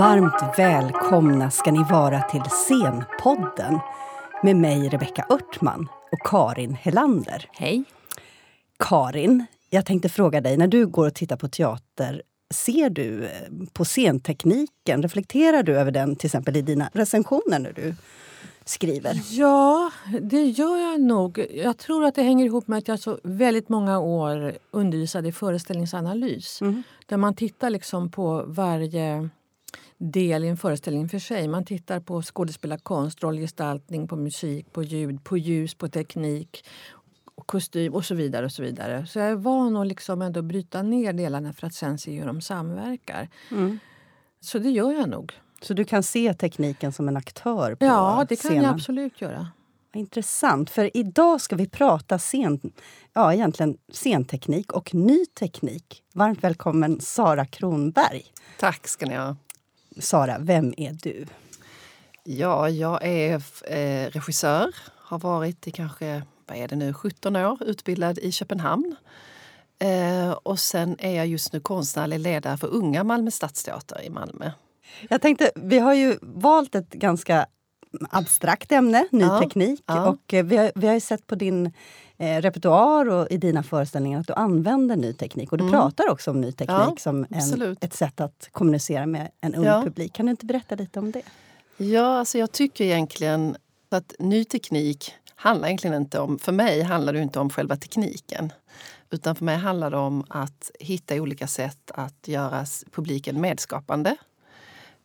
Varmt välkomna ska ni vara till Scenpodden med mig Rebecka Örtman och Karin Helander. Hej. Karin, jag tänkte fråga dig, när du går och tittar på teater, ser du eh, på scentekniken? Reflekterar du över den till exempel i dina recensioner när du skriver? Ja, det gör jag nog. Jag tror att det hänger ihop med att jag så väldigt många år undervisade i föreställningsanalys. Mm. Där man tittar liksom på varje del i en föreställning för sig. Man tittar på skådespelarkonst, rollgestaltning, på musik, på ljud, på ljus, på teknik och kostym och så vidare. och Så vidare. Så jag är van att liksom ändå bryta ner delarna för att sen se hur de samverkar. Mm. Så det gör jag nog. Så du kan se tekniken som en aktör på Ja, det kan scenen? jag absolut göra. Intressant, för idag ska vi prata scen, ja, egentligen scenteknik och ny teknik. Varmt välkommen Sara Kronberg. Tack ska ni ha. Sara, vem är du? Ja, jag är eh, regissör. Har varit i kanske vad är det nu, 17 år, utbildad i Köpenhamn. Eh, och sen är jag just nu konstnärlig ledare för Unga Malmö Stadsteater i Malmö. Jag tänkte, vi har ju valt ett ganska abstrakt ämne, ny Ja, teknik. ja. Och eh, vi har, vi har ju sett på din eh, repertoar och i dina föreställningar att du använder ny teknik. Och du Mm. pratar också om ny teknik Ja, som en, ett sätt att kommunicera med en ung Ja. publik. Kan du inte berätta lite om det? Ja, alltså jag tycker egentligen att ny teknik handlar egentligen inte om, för mig handlar det inte om själva tekniken. Utan för mig handlar det om att hitta olika sätt att göra publiken medskapande.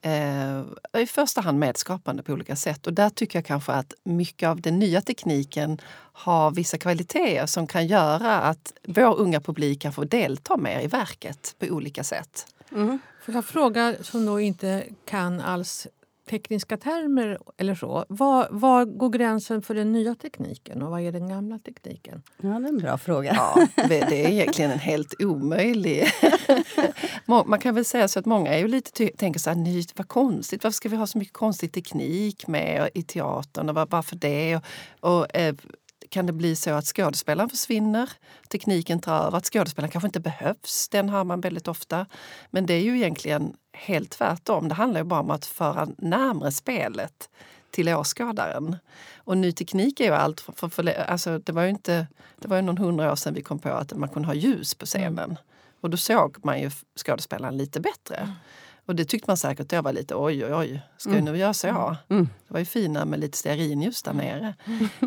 Eh, I första hand medskapande på olika sätt. Och där tycker jag kanske att mycket av den nya tekniken har vissa kvaliteter som kan göra att vår unga publik kan få delta mer i verket på olika sätt. Mm. Får jag fråga, som nog inte kan alls tekniska termer eller så. Var, var går gränsen för den nya tekniken och vad är den gamla tekniken? Ja, det är en bra fråga. Ja, det är egentligen en helt omöjlig... Man kan väl säga så att många är ju lite tänker så här, ny, vad konstigt, varför ska vi ha så mycket konstig teknik med i teatern och vad- varför det? Och, och, eh, kan det bli så att skådespelaren försvinner? Tekniken tar över, att skådespelaren kanske inte behövs. Den har man väldigt ofta. Men det är ju egentligen helt tvärtom. Det handlar ju bara om att föra närmre spelet till åskådaren. Och ny teknik är ju allt. För, för, för, alltså det var ju inte, det var ju någon hundra år sedan vi kom på att man kunde ha ljus på scenen. Och då såg man ju skådespelaren lite bättre. Och det tyckte man säkert då var lite oj, oj, oj, ska vi nu göra så? Mm. Det var ju finare med lite stearinljus där nere.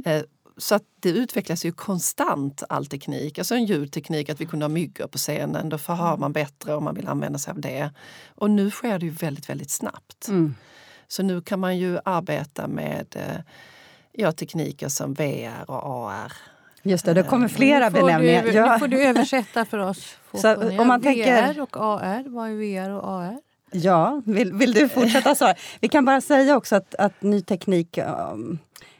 Eh, Så att det utvecklas ju konstant all teknik. Alltså en ljudteknik, att vi kunde ha myggor på scenen. Då förhör man bättre om man vill använda sig av det. Och nu sker det ju väldigt, väldigt snabbt. Mm. Så nu kan man ju arbeta med eh, ja, tekniker som VR och AR. Just det, det kommer flera Nu får benämningar. Du, Ja. Nu får du översätta för oss. Så om man tänker- VR och AR, vad är VR och AR? Ja, vill, vill du fortsätta Sara? Vi kan bara säga också att, att ny teknik, um,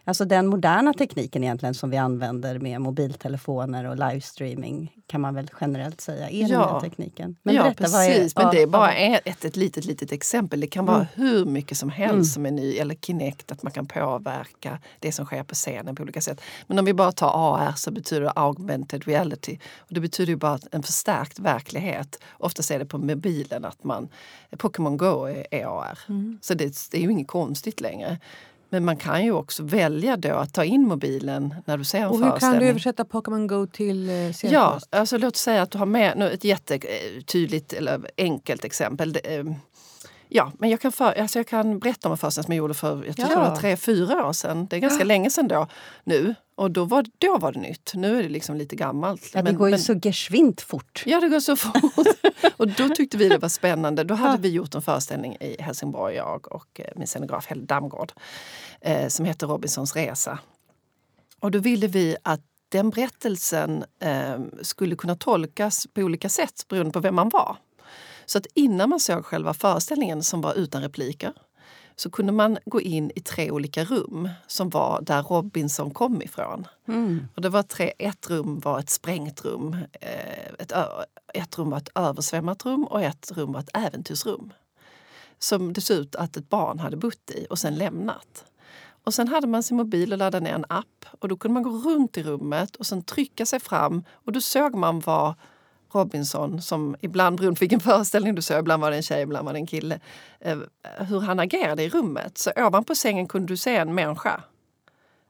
alltså den moderna tekniken egentligen som vi använder med mobiltelefoner och livestreaming kan man väl generellt säga är Ja. nya tekniken. Men ja, berätta, vad är- precis. Men det är bara ja. ett, ett litet, litet exempel. Det kan vara hur mycket som helst Mm. som är ny. Eller Kinect, att man kan påverka det som sker på scenen på olika sätt. Men om vi bara tar AR så betyder det augmented reality. Och det betyder ju bara en förstärkt verklighet. Oftast är det på mobilen att man... Pokémon Go är, AR. Så det, det är ju inget konstigt längre. Men man kan ju också välja då att ta in mobilen när du ser en Och hur kan du översätta Pokémon Go till eh, Ja, alltså låt säga att du har med nu ett jättetydligt eller enkelt exempel. Det, eh, Ja, men jag kan, för, alltså jag kan berätta om en föreställning som jag gjorde för jag tror Ja. tre, fyra år sedan. Det är ganska länge sedan då nu. Och då var, då var det nytt. Nu är det liksom lite gammalt. Ja, det Men- går ju men- så geschwint fort. Ja, det går så fort. och då tyckte vi det var spännande. Då hade vi gjort en föreställning i Helsingborg, jag och eh, min scenograf Helle Damgård, eh, som heter Robinsons resa. Och då ville vi att den berättelsen eh, skulle kunna tolkas på olika sätt beroende på vem man var. Så att innan man såg själva föreställningen som var utan repliker så kunde man gå in i tre olika rum som var där Robinson kom ifrån. Och det var tre, ett rum var ett sprängt rum, eh, ett, ett rum var ett översvämmat rum och ett rum var ett äventyrsrum. Som det såg ut att ett barn hade bott i och sen lämnat. Och sen hade man sin mobil och laddade ner en app och då kunde man gå runt i rummet och sen trycka sig fram och då såg man vad Robinson som ibland beroende på vilken föreställning du såg, ibland var det en tjej, ibland var det en kille. Eh, hur han agerade i rummet. Så ovanpå sängen kunde du se en människa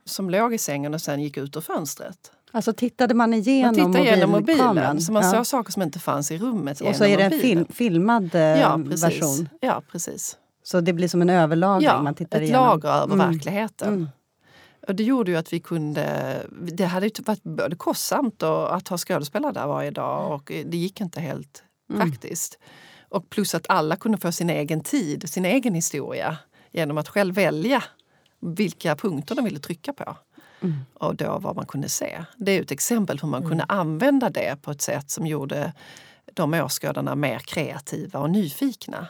som låg i sängen och sen gick ut ur fönstret. Alltså tittade man igenom, Man tittade igenom mobilkameran? mobilen så man ja. såg saker som inte fanns i rummet Och så är det en film, filmad eh, ja, precis. version? Ja, precis. Så det blir som en överlagring? Ja, man tittar ett igenom. lager över Mm. verkligheten. Mm. Och det gjorde ju att vi kunde... Det hade varit både kostsamt och att ha skådespelare där varje dag och det gick inte helt Mm. praktiskt. Och plus att alla kunde få sin egen tid, sin egen historia genom att själv välja vilka punkter de ville trycka på. Mm. Och då vad man kunde se. Det är ett exempel hur man kunde använda det på ett sätt som gjorde de åskådarna mer kreativa och nyfikna.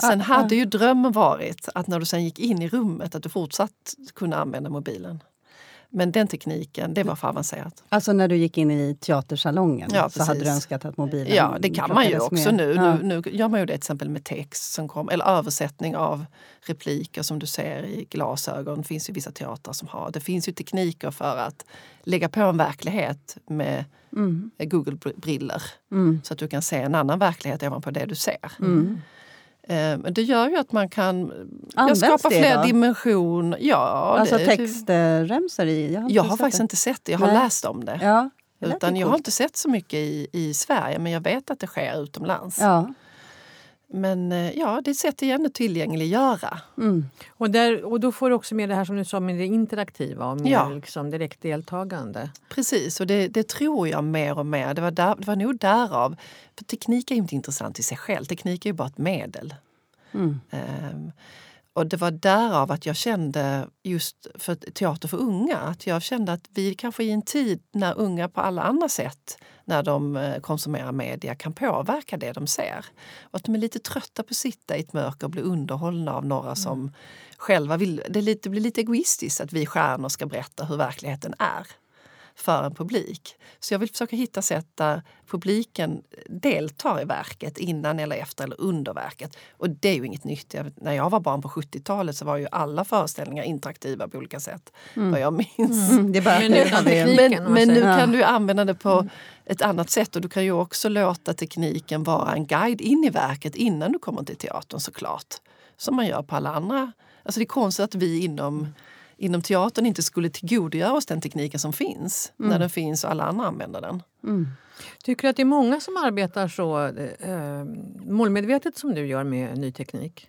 Sen Ah, hade ju drömmen varit att när du sen gick in i rummet att du fortsatt kunde använda mobilen. Men den tekniken, det var för avancerat. Alltså när du gick in i teatersalongen Ja, så hade du önskat att mobilen Ja, det kan man ju också nu. Ja. nu. Nu gör man ju det till exempel med text som kom, eller översättning av repliker som du ser i glasögon. Det finns ju vissa teatrar som har. Det finns ju tekniker för att lägga på en verklighet med Mm. Google-briller Mm. så att du kan se en annan verklighet ovanpå det du ser. Mm. Eh, Men det gör ju att man kan Används skapa fler dimensioner. Ja, Alltså textremsor i? Jag har, Jag har faktiskt det. inte sett det, jag har Nej. läst om det. Ja, det Utan jag har inte sett så mycket i, i Sverige men jag vet att det sker utomlands. Ja. Men eh, ja, det är ett sätt igen att tillgängliggöra. Mm. Och, där, och då får du också med det här som du sa med det interaktiva och mer Ja. liksom direkt deltagande. Precis, och det, det tror jag mer och mer. Det var, där, det var nog därav. För teknik är ju inte intressant i sig själv. Teknik är ju bara ett medel. Mm. Ehm, och det var därav att jag kände, just för teater för unga, att jag kände att vi kanske i en tid när unga på alla andra sätt, när de eh, konsumerar media, kan påverka det de ser. Och att de är lite trötta på att sitta i ett mörker och bli underhållna av några som själva vill... Det, lite, det blir lite egoistiskt att vi stjärnor ska berätta hur verkligheten är för en publik. Så jag vill försöka hitta sätt där publiken deltar i verket innan eller efter eller under verket. Och det är ju inget nytt. Jag, när jag var barn på 70-talet så var ju alla föreställningar interaktiva på olika sätt. Vad jag minns. Mm. Det bara, Men det utan har vi- teknik. Men, men nu kan du använda det på ett annat sätt och du kan ju också låta tekniken vara en guide in i verket innan du kommer till teatern såklart. Som man gör på alla andra. Alltså det är konstigt att vi inom, inom teatern inte skulle tillgodogöra oss den tekniken som finns. När den finns och alla andra använder den. Mm. Tycker du att det är många som arbetar så eh, målmedvetet som du gör med ny teknik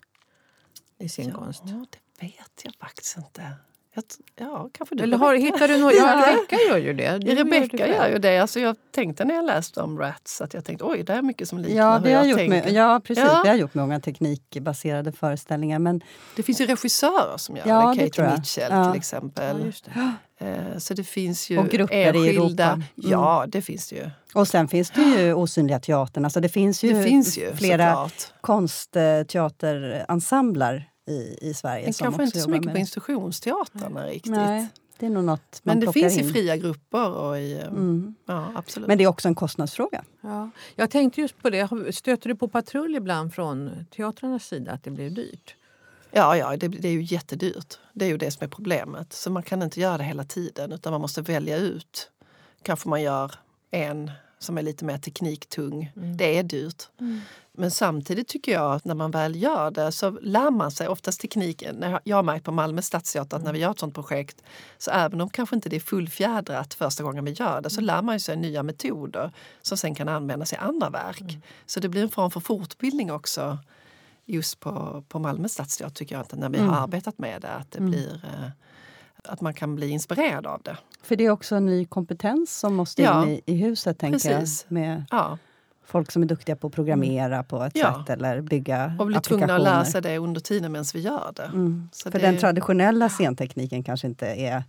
i sin konst? Ja, det vet jag faktiskt inte. Jag, ja, kanske du Eller har, hittar du något? Ja, Rebecka gör ju det. Du Ja, gör det gör ju det. Alltså jag tänkte när jag läste om Rats att jag tänkte oj, det är mycket som liknar Ja, hur det har jag gjort tänker. med, ja, precis. Ja. Vi har gjort många teknikbaserade föreställningar. Men Det finns ju regissörer som gör Ja, det. jag. Mitchell Ja. till exempel. Ja, just det. Eh, Så det finns ju Och grupper i enskilda... Europa. Mm. Ja, det finns det ju. Och sen finns det ju Osynliga teatern. Alltså det finns ju, Det finns ju flera konstteaterensembler i, i Sverige. Men som kanske också inte så mycket med på institutionsteatrarna riktigt. Nej, det är nog något man Men det finns in. i fria grupper och i... eh, Mm. Ja, absolut. Men det är också en kostnadsfråga. Ja. Jag tänkte just på det. Stöter du på patrull ibland från teatrarnas sida att det blir dyrt? Ja, ja det, det är ju jättedyrt. Det är ju det som är problemet. Så man kan inte göra det hela tiden utan man måste välja ut. Kanske man gör en som är lite mer tekniktung. Det är dyrt. Men samtidigt tycker jag att när man väl gör det så lär man sig oftast tekniken. Jag- har märkt på Malmö stadsteater att när vi gör ett sånt projekt så även om kanske inte det är fullfjädrat första gången vi gör det så lär man sig nya metoder som sen kan användas i andra verk. Så det blir en form för fortbildning också just på, på Malmö stadsteater tycker jag, att när vi har arbetat med det. Att, det blir, eh, att man kan bli inspirerad av det. För det är också en ny kompetens som måste Ja. in i, i huset, tänker Precis. jag. Med Ja, folk som är duktiga på att programmera på ett Ja. sätt eller bygga och bli applikationer. tvungna att sig det under tiden medan vi gör det. Mm. Så För det- den traditionella scentekniken kanske inte är,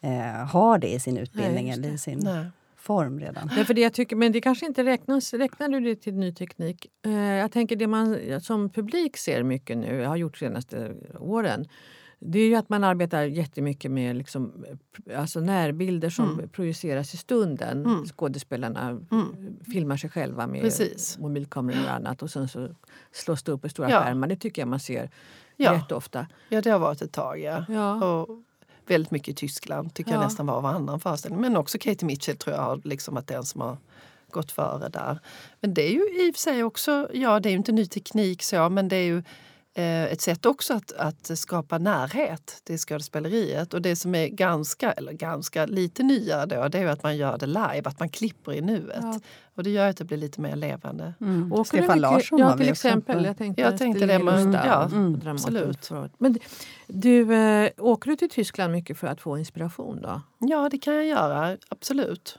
eh, har det i sin utbildning just eller i sin Nej. form redan. Nej, för det jag tycker, men det kanske inte räknas. Räknar du det till ny teknik? Eh, jag tänker det man som publik ser mycket nu, har gjort de senaste åren. Det är ju att man arbetar jättemycket med liksom, alltså närbilder som Mm. projiceras i stunden. Mm. Skådespelarna Mm. filmar sig själva med Precis. mobilkameror och annat och sen så slås det upp i stora Ja. skärmar. Det tycker jag man ser Ja. rätt ofta. ja, det har varit ett tag. Ja. Ja. Och väldigt mycket i Tyskland, tycker jag Ja. nästan var varannan föreställning. Men också Katie Mitchell tror jag har liksom varit den som har gått före där. Men det är ju i och för sig också, ja det är ju inte ny teknik så, men det är ju ett sätt också att, att skapa närhet till skådespeleriet. Och det som är ganska, eller ganska lite nyare då, det är ju att man gör det live, att man klipper i nuet. Ja. Och det gör att det blir lite mer levande. Mm. Åker du Stefan mycket- Larsson ja, har till exempel. Jag tänkte, Jag tänkte det, men- ja, mm, absolut. Men du, eh, åker du till Tyskland mycket för att få inspiration då? Ja, det kan jag göra. Absolut.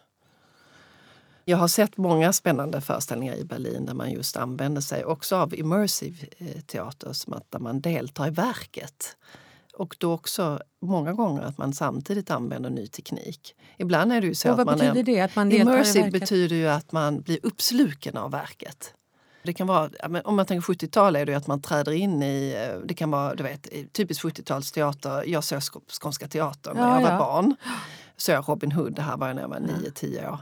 Jag har sett många spännande föreställningar i Berlin där man just använder sig också av immersive eh, teater, som att där man deltar i verket. Och då också många gånger att man samtidigt använder ny teknik. Ibland är det ju så Och att man är, det? Att man Immersive betyder ju att man blir uppsluken av verket. Det kan vara, om man tänker 70-tal är det att man träder in i, eh, det kan vara du vet, i typisk 70-talsteater. Jag såg Sk- Skånska teatern när Ja, jag var ja. barn. Så jag Robin Hood, det här var jag när jag var 9-10 år.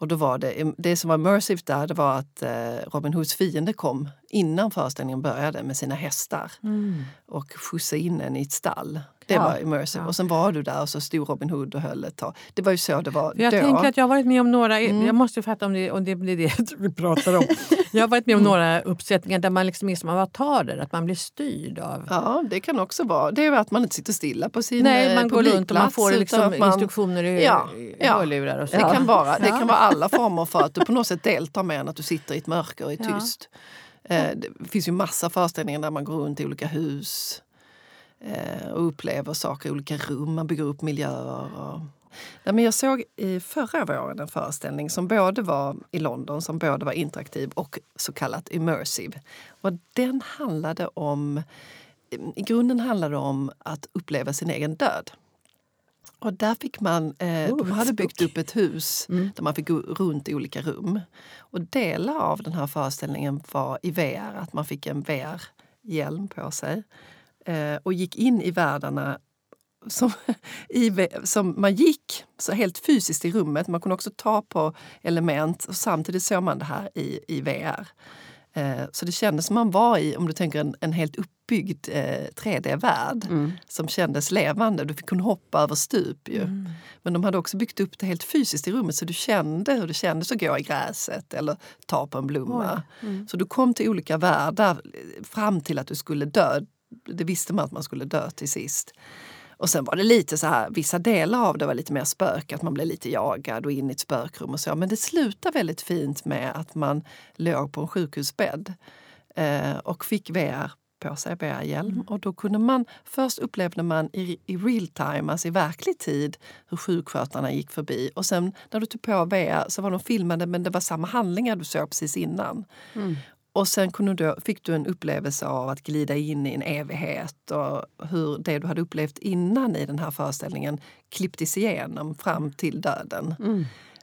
Och då var det, det som var immersive där det var att eh, Robin Hoods fiende kom innan föreställningen började med sina hästar Mm. och skjutsade in en i ett stall. Det Ja. var immersive. Ja. Och sen var du där och så stod Robin Hood och höll ett tag. Det var ju så det var jag då. tänker att jag har varit med om några, Mm. jag måste fatta om det, om det blir det vi pratar om. Jag har varit med om några uppsättningar där man liksom är som avatarer, att man blir styrd av... Ja, det kan också vara. Det är att man inte sitter stilla på sin Nej, eh, man går runt och man får liksom man- instruktioner i, Ja, hörlurar och så. Det, kan vara, det kan vara alla former för att du på något sätt deltar mer än att du sitter i ett mörker och är tyst. Eh, Det finns ju massa föreställningar där man går runt i olika hus och upplever saker i olika rum. Man bygger upp miljöer. Och... Nej, men jag såg i förra våren en föreställning som både var i London, som både var interaktiv och så kallat immersive. Och den handlade om, i grunden handlade det om att uppleva sin egen död. Och där fick man, eh, de hade byggt upp ett hus där man fick gå runt i olika rum. Och delar av den här föreställningen var i VR, att man fick en VR-hjälm på sig. Eh, och gick in i världarna som, i, som man gick så helt fysiskt i rummet. Man kunde också ta på element och samtidigt såg man det här i, i VR. Eh, så det kändes som man var i, om du tänker en, en helt uppbyggd eh, 3D-värld som kändes levande. Du kunna hoppa över stup ju. Men de hade också byggt upp det helt fysiskt i rummet så du kände hur det kändes att gå i gräset eller ta på en blomma. Så du kom till olika världar fram till att du skulle dö. Det visste man att man skulle dö till sist. Och sen var det lite så här, vissa delar av det var lite mer spök, att man blev lite jagad och in i ett spökrum och så. Men det slutade väldigt fint med att man låg på en sjukhusbädd eh, och fick VR på sig, VR-hjälm. Och då kunde man, först upplevde man i, i real time, alltså i verklig tid, hur sjukskötarna gick förbi. Och sen när du tog på VR så var de filmade men det var samma handlingar du såg precis innan. Och sen kunde du, fick du en upplevelse av att glida in i en evighet och hur det du hade upplevt innan i den här föreställningen klipptes igenom fram till döden.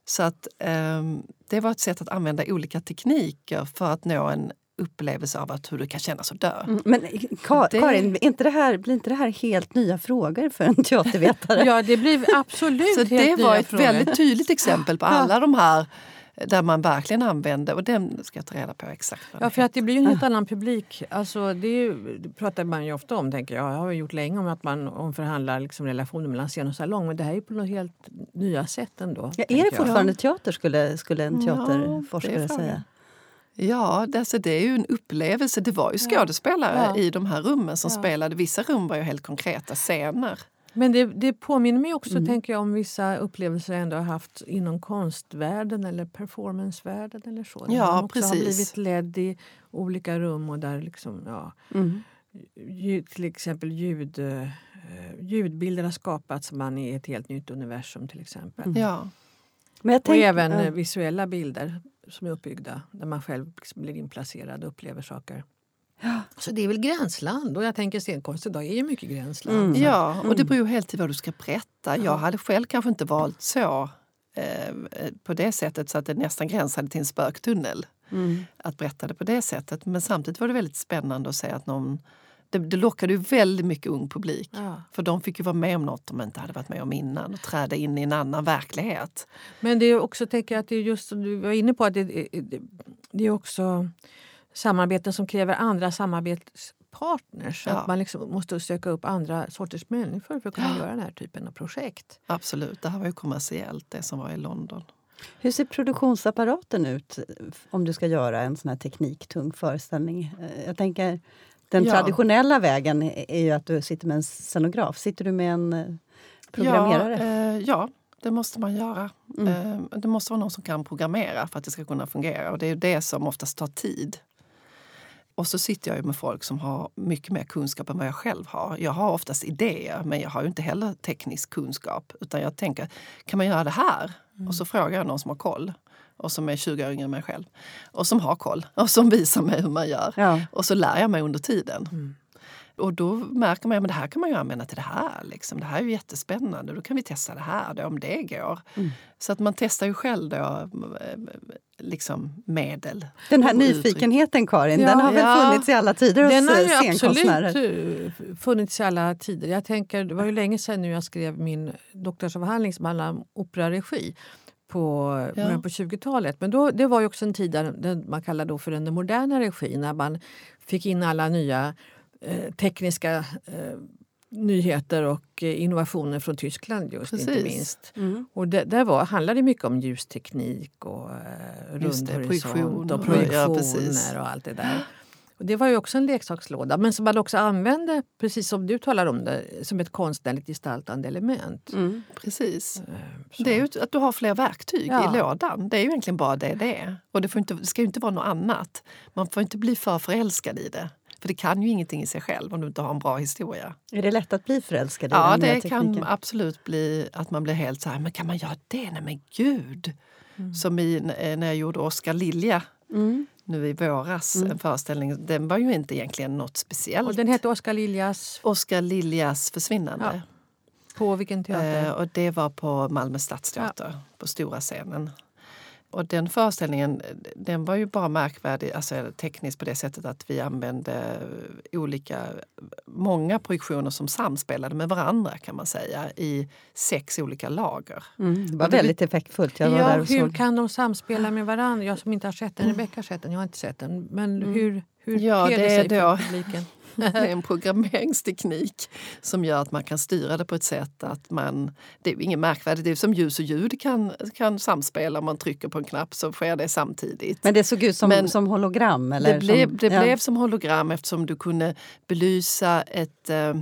Så att ehm, det var ett sätt att använda olika tekniker för att nå en upplevelse av att hur det kan kännas att dö. Mm, Men Ka- Det- Karin, inte det här, blir inte det här helt nya frågor för en teatervetare? Ja, det blir absolut Så helt det nya var ett frågor. väldigt tydligt exempel på alla de här där man verkligen använde, och den ska jag ta reda på exakt vad Ja, för att det blir ju en helt annan publik. Alltså, det, ju, det pratar man ju ofta om, tänker jag. Jag har ju gjort länge om att man omförhandlar liksom relationen mellan scen och salong. Men det här är ju på något helt nya sätt ändå. Ja, är det jag. fortfarande teater skulle, skulle en Ja, teaterforskare frågan. säga? Ja, det, alltså, det är ju en upplevelse. Det var ju skådespelare Ja. i de här rummen som Ja. spelade. Vissa rum var ju helt konkreta scener. Men det, det påminner mig också Mm. tänker jag, om vissa upplevelser jag ändå har haft inom konstvärlden eller performancevärlden. Eller så. Där Ja, man också har precis. blivit ledd i olika rum och där liksom, ja, Mm. ljud, till exempel ljud, eh, ljudbilder har skapats man i ett helt nytt universum till exempel. Mm. Ja. Men jag Och tänk- även ja. eh, visuella bilder som är uppbyggda där man själv liksom blir inplacerad och upplever saker. Så det är väl gränsland och jag tänker scenkonst idag är ju mycket gränsland. Mm. Ja, och det beror ju helt till vad du ska berätta. Jag hade själv kanske inte valt så eh, på det sättet så att det nästan gränsade till en spöktunnel. Mm. Att berätta det på det sättet. Men samtidigt var det väldigt spännande att se att någon det, det lockade ju väldigt mycket ung publik. Ja. För de fick ju vara med om något de inte hade varit med om innan och träda in i en annan verklighet. Men det är också, tänker jag, att det är just som du var inne på, att det, det, det är också samarbeten som kräver andra samarbetspartners. Ja. Att man liksom måste söka upp andra sorters människor för att kunna göra den här typen av projekt. Absolut, det här var ju kommersiellt det som var i London. Hur ser produktionsapparaten ut om du ska göra en sån här tekniktung föreställning? Eh, jag tänker, den Ja. traditionella vägen är ju att du sitter med en scenograf. Sitter du med en eh, programmerare? Ja, eh, ja, det måste man göra. Mm. Eh, det måste vara någon som kan programmera för att det ska kunna fungera. Och det är det som oftast tar tid. Och så sitter jag med folk som har mycket mer kunskap än vad jag själv har. Jag har oftast idéer, men jag har ju inte heller teknisk kunskap. Utan jag tänker, kan man göra det här? Och så frågar jag någon som har koll. Och som är 20 år yngre än mig själv. Och som har koll. Och som visar mig hur man gör. Ja. Och så lär jag mig under tiden. Och då märker man att det här kan man ju använda till det här. Liksom. Det här är ju jättespännande. Då kan vi testa det här då, om det går. Så att man testar ju själv då, eh, liksom medel. Den här nyfikenheten, Karin, Ja, den har väl ja. funnits i alla tider hos Den har eh, ju scenkonstnärer? absolut eh, funnits i alla tider. Jag tänker, det var ju länge sedan nu jag skrev min doktorsavhandling som handlar om operaregi på Ja. på 20-talet. Men då, det var ju också en tid där man kallar då för den moderna regin när man fick in alla nya eh, tekniska eh, nyheter och eh, innovationer från Tyskland just inte Precis. minst. Mm. Och det, där var, handlade det mycket om ljusteknik och eh, rundhorisont projektion och projektioner ja, och allt det där. Och det var ju också en leksakslåda, men som man också använde, precis som du talar om det, som ett konstnärligt gestaltande element. Mm. Precis. Eh, så. Det är ju att du har fler verktyg Ja. i lådan. Det är ju egentligen bara det det är. Och det, får inte, det ska ju inte vara något annat. Man får inte bli för förälskad i det. För det kan ju ingenting i sig själv om du inte har en bra historia. Är det lätt att bli förälskad i Ja, den nya det tekniken? kan absolut bli att man blir helt så här, men kan man göra det? Nej men gud! Som i, eh, när jag gjorde Oskar Lilja Mm. nu i våras, en föreställning. Den var ju inte egentligen något speciellt. Och den hette Oskar Liljas... Oskar Liljas försvinnande. På vilken teater? Eh, och det var på Malmö stadsteater, på stora scenen. Och den föreställningen den var ju bara märkvärdig alltså tekniskt på det sättet att vi använde olika, många projektioner som samspelade med varandra kan man säga i sex olika lager. Mm. Det var Och det- väldigt effektfullt. Jag var ja, där och hur såg. kan de samspela med varandra? Jag som inte har sett den, Rebecka har sett den, jag har inte sett den. Men hur, hur Ja, det är då- publiken? Det är en programmeringsteknik som gör att man kan styra det på ett sätt att man... Det är inget märkvärdigt, det är som ljus och ljud kan, kan samspela. Om man trycker på en knapp så sker det samtidigt. Men det såg ut som, Men som hologram? Eller det blev, som, det ja. blev som hologram eftersom du kunde belysa ett, eh,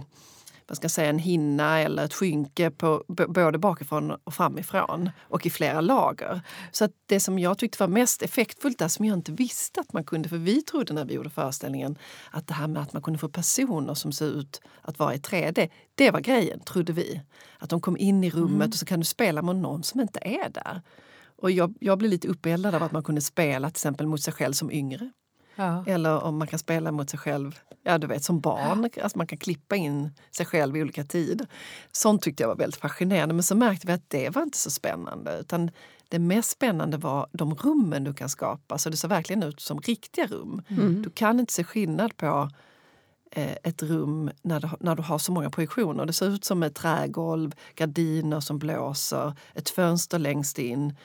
vad ska säga, en hinna eller ett skynke på, både bakifrån och framifrån och i flera lager. Så att det som jag tyckte var mest effektfullt där, som jag inte visste att man kunde, för vi trodde när vi gjorde föreställningen att det här med att man kunde få personer som ser ut att vara i 3D, det var grejen, trodde vi. Att de kom in i rummet och så kan du spela med någon som inte är där. Och jag, jag blev lite uppeldad av att man kunde spela till exempel mot sig själv som yngre. Ja. Eller om man kan spela mot sig själv ja, du vet, som barn. Alltså man kan klippa in sig själv i olika tid. Sånt tyckte jag var väldigt fascinerande. Men så märkte vi att det var inte så spännande. Utan det mest spännande var de rummen du kan skapa. Så det ser verkligen ut som riktiga rum. Du kan inte se skillnad på eh, ett rum när du, när du har så många projektioner. Det ser ut som ett trägolv, gardiner som blåser, ett fönster längst in.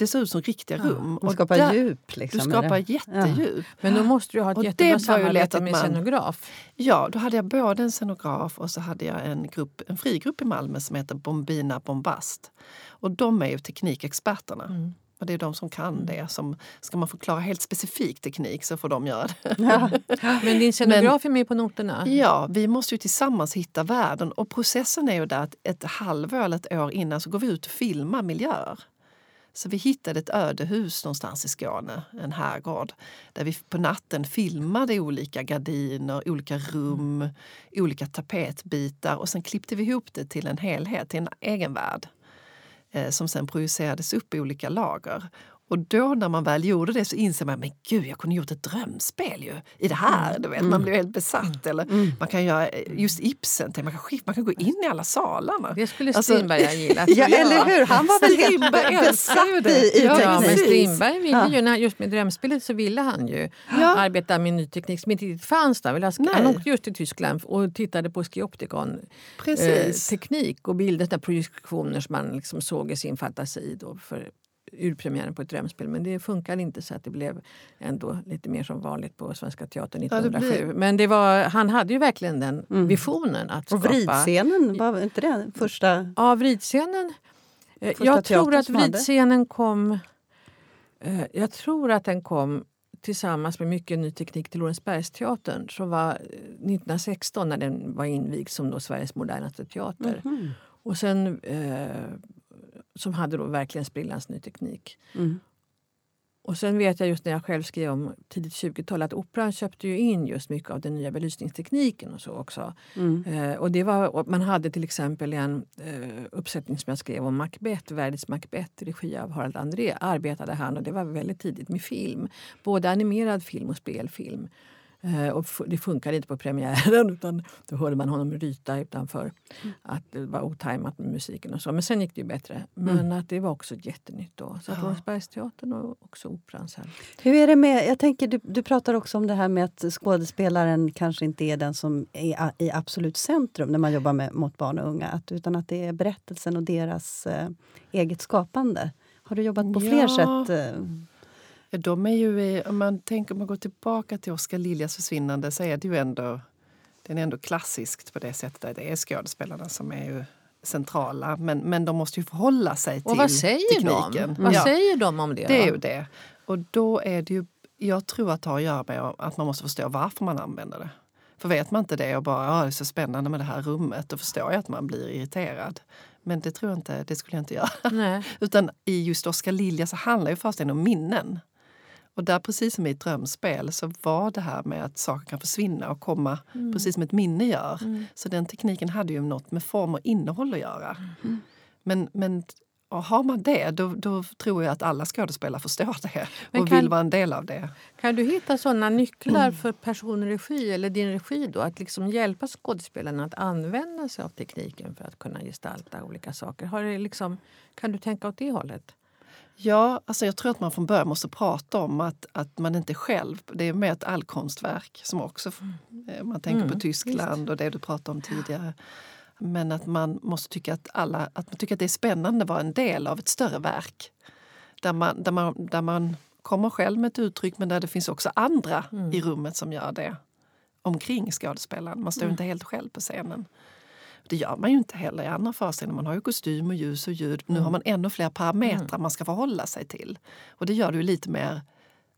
Det ser ut som riktiga rum. Man skapar där- djup. Liksom, Du skapar det. jättedjup. Men då måste du ha ett Och jättebra samarbete att med man- scenograf. Ja, då hade jag både en scenograf och så hade jag en, grupp, en frigrupp i Malmö som heter Bombina Bombast. Och de är ju teknikexperterna. Mm. Och det är de som kan det. Som, ska man förklara helt specifik teknik så får de göra det. Ja. Men din scenograf är med på noterna? Ja, vi måste ju tillsammans hitta världen. Och processen är ju där att ett halvår eller ett år innan så går vi ut och filmar miljöer. Så vi hittade ett ödehus någonstans i Skåne, en herrgård, där vi på natten filmade olika gardiner, olika rum, olika tapetbitar och sen klippte vi ihop det till en helhet, till en egen värld eh, som sen projicerades upp i olika lager. Och då när man väl gjorde det så inser man men gud, jag kunde gjort ett drömspel ju, i det här. Du vet, Man blir helt besatt. Eller man kan göra eh, just Ibsen, man kan, man kan gå in i alla salarna. Det skulle Alltså- Strindberg ha gillat. ja, eller hur? Han var väl helt besatt i, i Ja, Ja, men teknik. precis. Strindberg ville ju, när- just med drömspelet så ville han ju Ja. arbeta med ny teknik som inte riktigt fanns där. Han åkte just till Tyskland och tittade på skioptikon eh, teknik och bilder, projektioner som man liksom såg i sin fantasi då för urpremiären på ett drömspel. Men det funkade inte så att det blev ändå lite mer som vanligt på Svenska Teatern Ja, det 1907. blir- Men det var, han hade ju verkligen den visionen att Och skapa... vridscenen, var inte det första? Ja, vridscenen Eh, Första Jag tror att vridscenen kom... eh, Jag tror att den kom tillsammans med mycket ny teknik till Lorensbergsteatern som var eh, 1916 när den var invigd som då Sveriges modernaste teater. Mhm. Och sen, eh, som hade då verkligen sprillans ny teknik. Mm. Och sen vet jag just när jag själv skrev om tidigt 20-tal att Operan köpte ju in just mycket av den nya belysningstekniken och så också. Mm. Eh, och det var, och man hade till exempel en eh, uppsättning som jag skrev om Macbeth, Verdis Macbeth regi av Harald André. Arbetade han och det var väldigt tidigt med film. Både animerad film och spelfilm. Eh, och det funkade inte på premiären utan då hörde man honom ryta utanför. Att det var otajmat med musiken och så. Men sen gick det ju bättre. Men att det var också jättenytt då. Så att Ja. Lorensbergsteatern och också Operan sen. Hur är det med, jag tänker, du, du pratar också om det här med att skådespelaren kanske inte är den som är i absolut centrum när man jobbar med, mot barn och unga. Att, utan att det är berättelsen och deras eh, eget skapande. Har du jobbat på fler Ja. sätt? Eh, de är ju, om man tänker om man går tillbaka till Oskar Liljas försvinnande så är det ju ändå, den är ändå klassiskt på det sättet att det är skådespelarna som är ju centrala. Men, men de måste ju förhålla sig till vad tekniken. de? Vad Ja, säger de om det? det är ju det. Och då är det ju, jag tror att det har att göra med att man måste förstå varför man använder det. För vet man inte det och bara, ja det är så spännande med det här rummet, då förstår jag att man blir irriterad. Men det tror jag inte, det skulle jag inte göra. Nej. Utan i just Oskar Lilja så handlar ju föreställningen om minnen. Och där precis som i ett drömspel så var det här med att saker kan försvinna och komma precis som ett minne gör. Så den tekniken hade ju något med form och innehåll att göra. Men, men och har man det, då, då tror jag att alla skådespelare förstår det och kan- vill vara en del av det. Kan du hitta såna nycklar för personregi eller din regi då? Att liksom hjälpa skådespelarna att använda sig av tekniken för att kunna gestalta olika saker. Har det liksom, kan du tänka åt det hållet? Ja, alltså jag tror att man från början måste prata om att, att man inte själv... Det är med ett allkonstverk som också... eh, Man tänker Mm, på Tyskland och det du pratade om tidigare. Men att man måste tycka att, alla, att man tycker att det är spännande att vara en del av ett större verk. Där man, där man, där man kommer själv med ett uttryck men där det finns också andra i rummet som gör det omkring skådespelaren. Man står ju inte helt själv på scenen. Det gör man ju inte heller i andra föreställningar. Man har ju kostym och ljus och ljud. Nu har man ännu fler parametrar man ska förhålla sig till. Och det gör det ju lite mer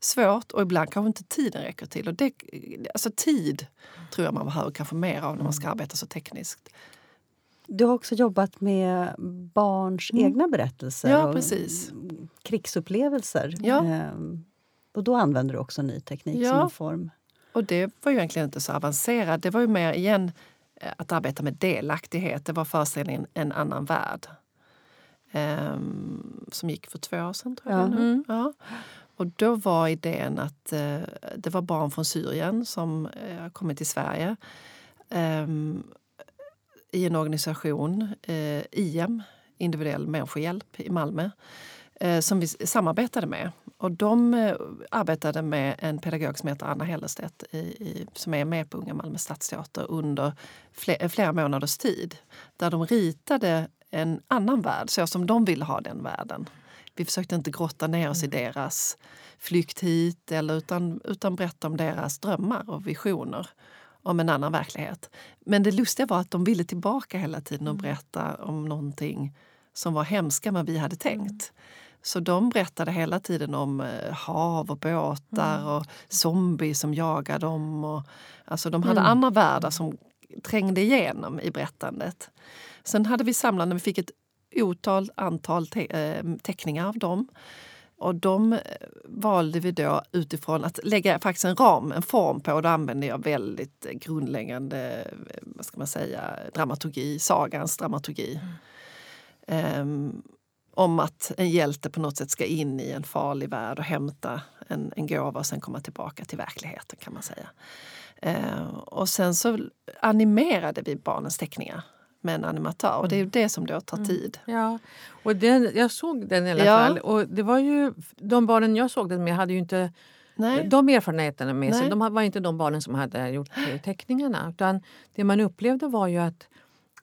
svårt och ibland kanske inte tiden räcker till. Och det, alltså tid tror jag man behöver kanske mer av när man ska arbeta så tekniskt. Du har också jobbat med barns egna berättelser Ja, och precis. krigsupplevelser. Ja. Ehm, och då använder du också ny teknik Ja. som en form. Och det var ju egentligen inte så avancerat. Det var ju mer igen att arbeta med delaktighet. Det var föreställningen En annan värld. Ehm, som gick för två år sedan, tror jag. Ja. nu. Mm. Ja. Och då var idén att eh, det var barn från Syrien som eh, kommit till Sverige. Ehm, I en organisation, eh, IM, Individuell människohjälp i Malmö eh, som vi samarbetade med. Och de eh, arbetade med en pedagog som heter Anna Hellerstedt i, i, som är med på Unga Malmö stadsteater under fler, flera månaders tid. Där de ritade en annan värld, så som de ville ha den världen. Vi försökte inte grotta ner oss i deras flykt hit eller utan, utan berätta om deras drömmar och visioner om en annan verklighet. Men det lustiga var att de ville tillbaka hela tiden och berätta om någonting som var hemska men vi hade tänkt. Så de berättade hela tiden om eh, hav och båtar och zombies som jagar dem. Och, alltså de hade andra världar som trängde igenom i berättandet. Sen hade vi samlande, vi fick ett otal antal te eh, teckningar av dem. Och de eh, valde vi då utifrån att lägga faktiskt en ram, en form på. Då använde jag väldigt grundläggande vad ska man säga, dramaturgi, sagans dramaturgi. Ehm, om att en hjälte på något sätt ska in i en farlig värld och hämta en, en gåva och sen komma tillbaka till verkligheten kan man säga. Ehm, och sen så animerade vi barnens teckningar med en animatör och det är ju det som då tar tid. Ja, och den, jag såg den i alla Ja. fall. Och det var ju, de barnen jag såg den med hade ju inte Nej. de erfarenheterna med sig. Nej. De var inte de barnen som hade gjort eh, teckningarna. Utan det man upplevde var ju att,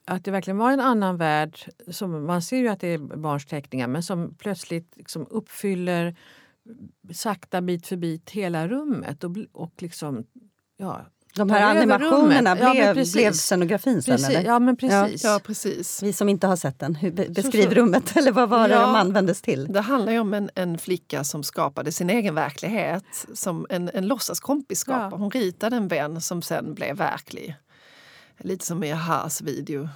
att det verkligen var en annan värld. Som, man ser ju att det är barns teckningar men som plötsligt liksom uppfyller sakta bit för bit hela rummet och, och liksom, ja, De här animationerna rummet. Ja, men blev, precis. blev scenografin sen Precis, eller? ja, men precis. Ja, precis. Vi som inte har sett den, hur, be, Så- beskriv så- rummet eller vad var det Ja. de användes till? Det handlar ju om en, en flicka som skapade sin egen verklighet. Som en, en låtsaskompis skapade. Ja. Hon ritade en vän som sen blev verklig. Lite som i Ahas video.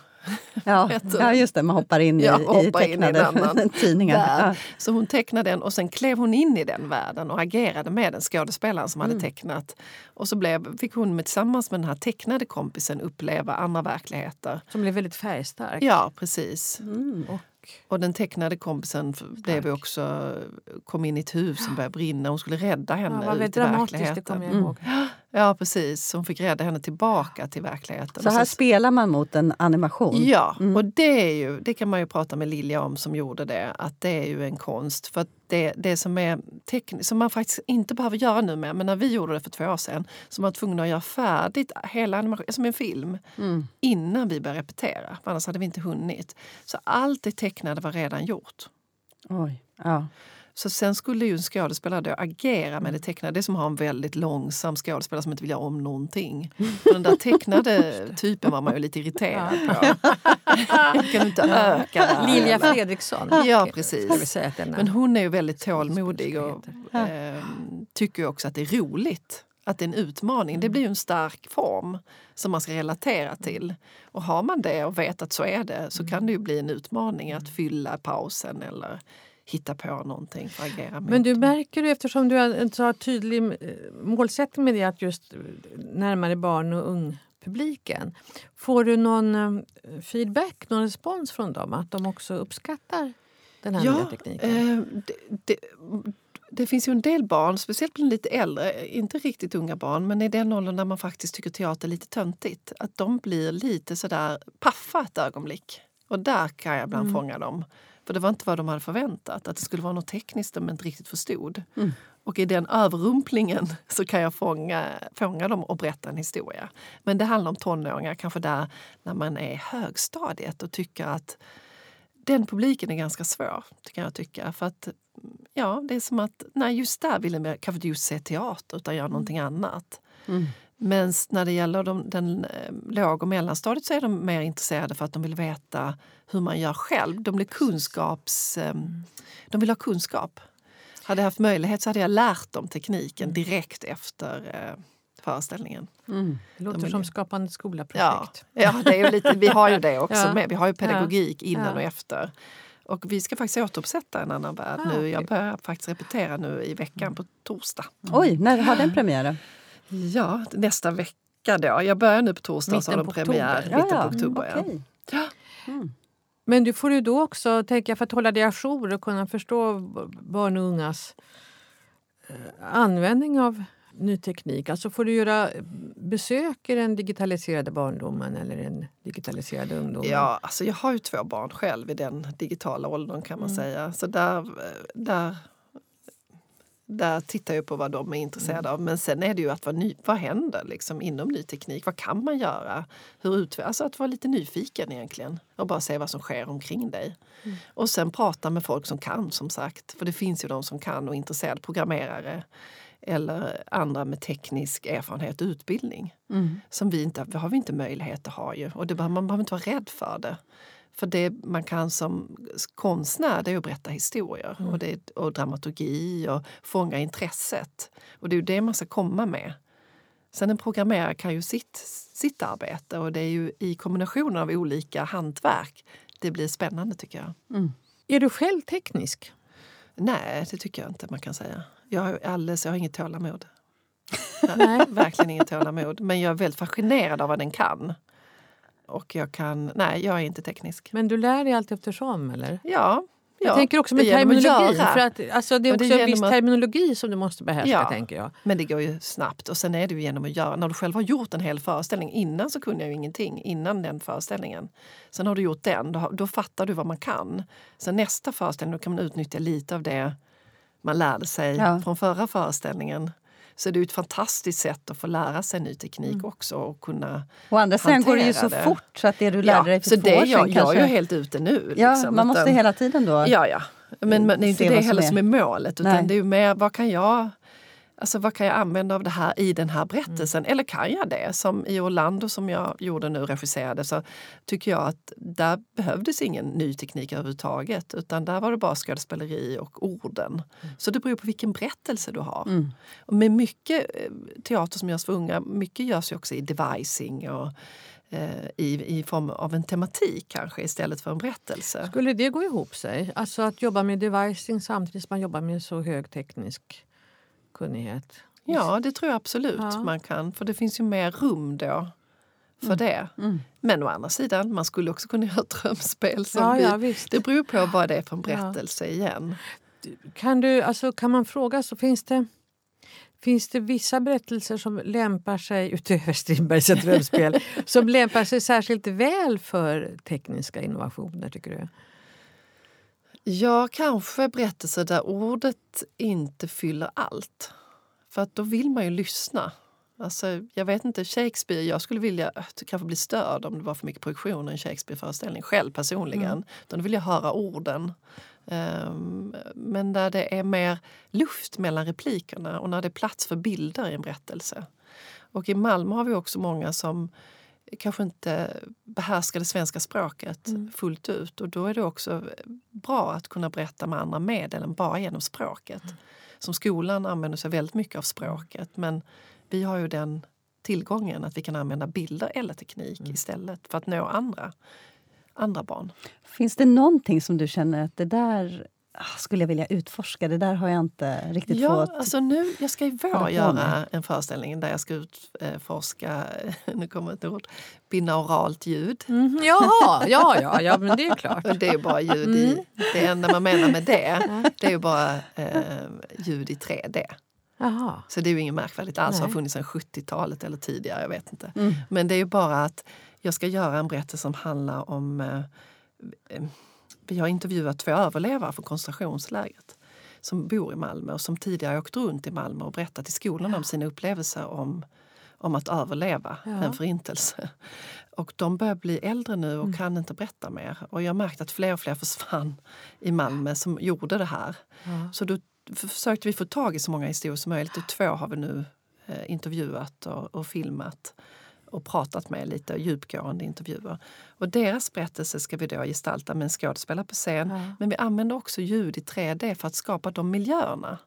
Ja, ja just det, man hoppar in i, Ja, i hoppar in i tecknade annan tidningar. värld. Ja. Så hon tecknade den och sen klev hon in i den världen och agerade med den skådespelaren som Mm. hade tecknat. Och så blev, fick hon med, tillsammans med den här tecknade kompisen uppleva andra verkligheter. Som blev väldigt färgstark. Ja, precis. Mm. Och, Och den tecknade kompisen blev också, kom in i ett hus som började brinna. Hon skulle rädda ja, henne väldigt ut i dramatiskt, det verkligheten. kommer jag Mm. Ja, precis. Hon fick rädda henne tillbaka till verkligheten. Så här så- spelar man mot en animation? Ja, Mm. och det, är ju, det kan man ju prata med Lilja om som gjorde det, att det är ju en konst. För det, det som är tekniskt, som man faktiskt inte behöver göra nu mer, men när vi gjorde det för två år sedan, så var man tvungen att göra färdigt hela animationen, som en film, Mm. innan vi började repetera. För annars hade vi inte hunnit. Så allt det tecknade var redan gjort. Oj. Ja. Så sen skulle ju en skådespelare då agera med det tecknade. Det är som att ha en väldigt långsam skådespelare som inte vill göra om någonting. För den där tecknade typen var man ju lite irriterad på. kan du inte öka? Lilja? Fredriksson. Ja, precis. Men hon är ju väldigt tålmodig och eh, tycker ju också att det är roligt. Att det är en utmaning. Det blir ju en stark form som man ska relatera till. Och har man det och vet att så är det så kan det ju bli en utmaning att fylla pausen eller hitta på någonting för att agera mot. Men du märker ju eftersom du har en så tydlig eh, målsättning med det att just närmare barn och ungpubliken. Får du någon eh, feedback, någon respons från dem? Att de också uppskattar den här nya Ja, tekniken? eh, det, det, det finns ju en del barn, speciellt bland lite äldre, inte riktigt unga barn, men i den åldern där man faktiskt tycker teater är lite töntigt. Att de blir lite sådär paffa ett ögonblick. Och där kan jag ibland Mm. fånga dem. För det var inte vad de hade förväntat, att det skulle vara något tekniskt de inte riktigt förstod. Mm. Och i den överrumplingen så kan jag fånga, fånga dem och berätta en historia. Men det handlar om tonåringar, kanske där när man är i högstadiet och tycker att den publiken är ganska svår, kan jag tycka. För att ja, det är som att, nej just där vill de kanske inte just se teater utan göra någonting annat. Mm. Men när det gäller de, den eh, låg och mellanstadiet så är de mer intresserade för att de vill veta hur man gör själv. De, blir kunskaps, eh, de vill ha kunskap. Hade jag haft möjlighet så hade jag lärt dem tekniken direkt efter eh, föreställningen. Mm. det låter de som. Skapande Ja, skola-projekt. ja det är lite, vi har ju det också Ja. med. Vi har ju pedagogik innan Ja. och efter. Och vi ska faktiskt återuppsätta En annan värld Ah, nu. Jag börjar faktiskt repetera nu i veckan på torsdag. Oj, när har den premiär? Ja, nästa vecka då. Jag börjar nu på torsdag så har de premiär oktober. mitten på oktober. Ja. okej. Ja. Mm. Men du får ju då också, tänker jag, för att hålla dig ajour och kunna förstå barn och ungas eh, användning av ny teknik. Alltså får du göra besök i den digitaliserade barndomen eller den digitaliserade ungdomen? Ja, alltså jag har ju två barn själv i den digitala åldern kan man Mm. säga. Så där, där, där tittar jag på vad de är intresserade av. Men sen är det ju att vara ny, vad händer liksom inom ny teknik? Vad kan man göra? Hur alltså att vara lite nyfiken egentligen och bara se vad som sker omkring dig. Och sen prata med folk som kan som sagt. För det finns ju de som kan och är intresserade, programmerare eller andra med teknisk erfarenhet och utbildning Mm. som vi inte har vi inte möjlighet att ha. Ju. Och det, man behöver inte vara rädd för det. För det man kan som konstnär det är att berätta historier och, det, och dramaturgi och fånga intresset. Och det är ju det man ska komma med. Sen en programmerare kan ju sitt, sitt arbete och det är ju i kombinationen av olika hantverk det blir spännande tycker jag. Mm. Är du själv teknisk? Nej, det tycker jag inte man kan säga. Jag har, alldeles, jag har inget tålamod. Nej. Verkligen inget tålamod. Men jag är väldigt fascinerad av vad den kan. Och jag kan... Nej, jag är inte teknisk. Men du lär dig allt eftersom, eller? Ja. Jag ja. tänker också med det terminologi. För att, alltså, det är det också är en viss att- terminologi som du måste behärska, Ja. tänker jag. Men det går ju snabbt. Och sen är det ju genom att göra. När du själv har gjort en hel föreställning. Innan så kunde jag ju ingenting. Innan den föreställningen. Sen har du gjort den. Då, då fattar du vad man kan. Sen nästa föreställning då kan man utnyttja lite av det man lärde sig Ja. från förra föreställningen. Så det är ett fantastiskt sätt att få lära sig ny teknik Mm. också. Och kunna Å andra sidan går det ju så det. fort så att det du lärde dig för så två det år jag, sedan jag är kanske... ju helt ute nu. Ja, liksom, man måste utan- hela tiden då... Ja, ja. Men, men det är inte det vad som heller är. som är målet. Utan Nej. det är mer, vad kan jag... Alltså vad kan jag använda av det här i den här berättelsen? Mm. Eller kan jag det? Som i Orlando som jag gjorde nu, regisserade, så tycker jag att där behövdes ingen ny teknik överhuvudtaget. Utan där var det bara skådespeleri och orden. Mm. Så det beror på vilken berättelse du har. Mm. Och med mycket eh, teater som görs för unga, mycket görs ju också i devising och eh, i, i form av en tematik kanske istället för en berättelse. Skulle det gå ihop sig? Alltså att jobba med devising samtidigt som man jobbar med så hög teknisk kunnighet? Ja, det tror jag absolut ja. man kan. För det finns ju mer rum då för mm. det. Mm. Men å andra sidan, man skulle också kunna göra ett drömspel. Som ja, vi, ja, det beror på vad det är för en berättelse igen. Kan, du, alltså, kan man fråga, så finns det, finns det vissa berättelser som lämpar sig, utöver Strindbergs drömspel, som lämpar sig särskilt väl för tekniska innovationer, tycker du? Ja, kanske berättelser där ordet inte fyller allt. För att då vill man ju lyssna. Alltså, jag vet inte, Shakespeare, jag skulle vilja kanske bli störd om det var för mycket projektion i en Shakespeare-föreställning själv personligen. Mm. Då vill jag höra orden. Um, men där det är mer luft mellan replikerna och när det är plats för bilder i en berättelse. Och i Malmö har vi också många som kanske inte behärskar det svenska språket mm. fullt ut. Och då är det också bra att kunna berätta med andra medel än bara genom språket. Mm. Som skolan använder sig väldigt mycket av språket men vi har ju den tillgången att vi kan använda bilder eller teknik mm. istället för att nå andra, andra barn. Finns det någonting som du känner att det där skulle jag vilja utforska. Det där har jag inte riktigt ja, fått... Alltså nu, jag ska i vår göra en föreställning där jag ska utforska, nu kommer ett ord, binauralt ljud. Mm, jaha, ja, ja, ja, men det är klart. det är bara ljud i, mm. det enda man menar med det, det är ju bara eh, ljud i 3D. Aha. Så det är ju inget märkvärdigt alls, det har funnits sedan 70-talet eller tidigare, jag vet inte. Mm. Men det är ju bara att jag ska göra en berättelse som handlar om eh, vi har intervjuat två överlevare från koncentrationslägret som bor i Malmö och som tidigare åkt runt i Malmö och berättat i skolan ja. om sina upplevelser om, om att överleva ja. en förintelse. Och de börjar bli äldre nu och mm. kan inte berätta mer. Och jag har märkt att fler och fler försvann i Malmö som gjorde det här. Så då försökte vi få tag i så många historier som möjligt och två har vi nu eh, intervjuat och, och filmat och pratat med lite djupgående intervjuer. Och deras berättelse ska vi då gestalta med en skådespelare på scen. Ja. Men vi använder också ljud i 3D för att skapa de miljöerna.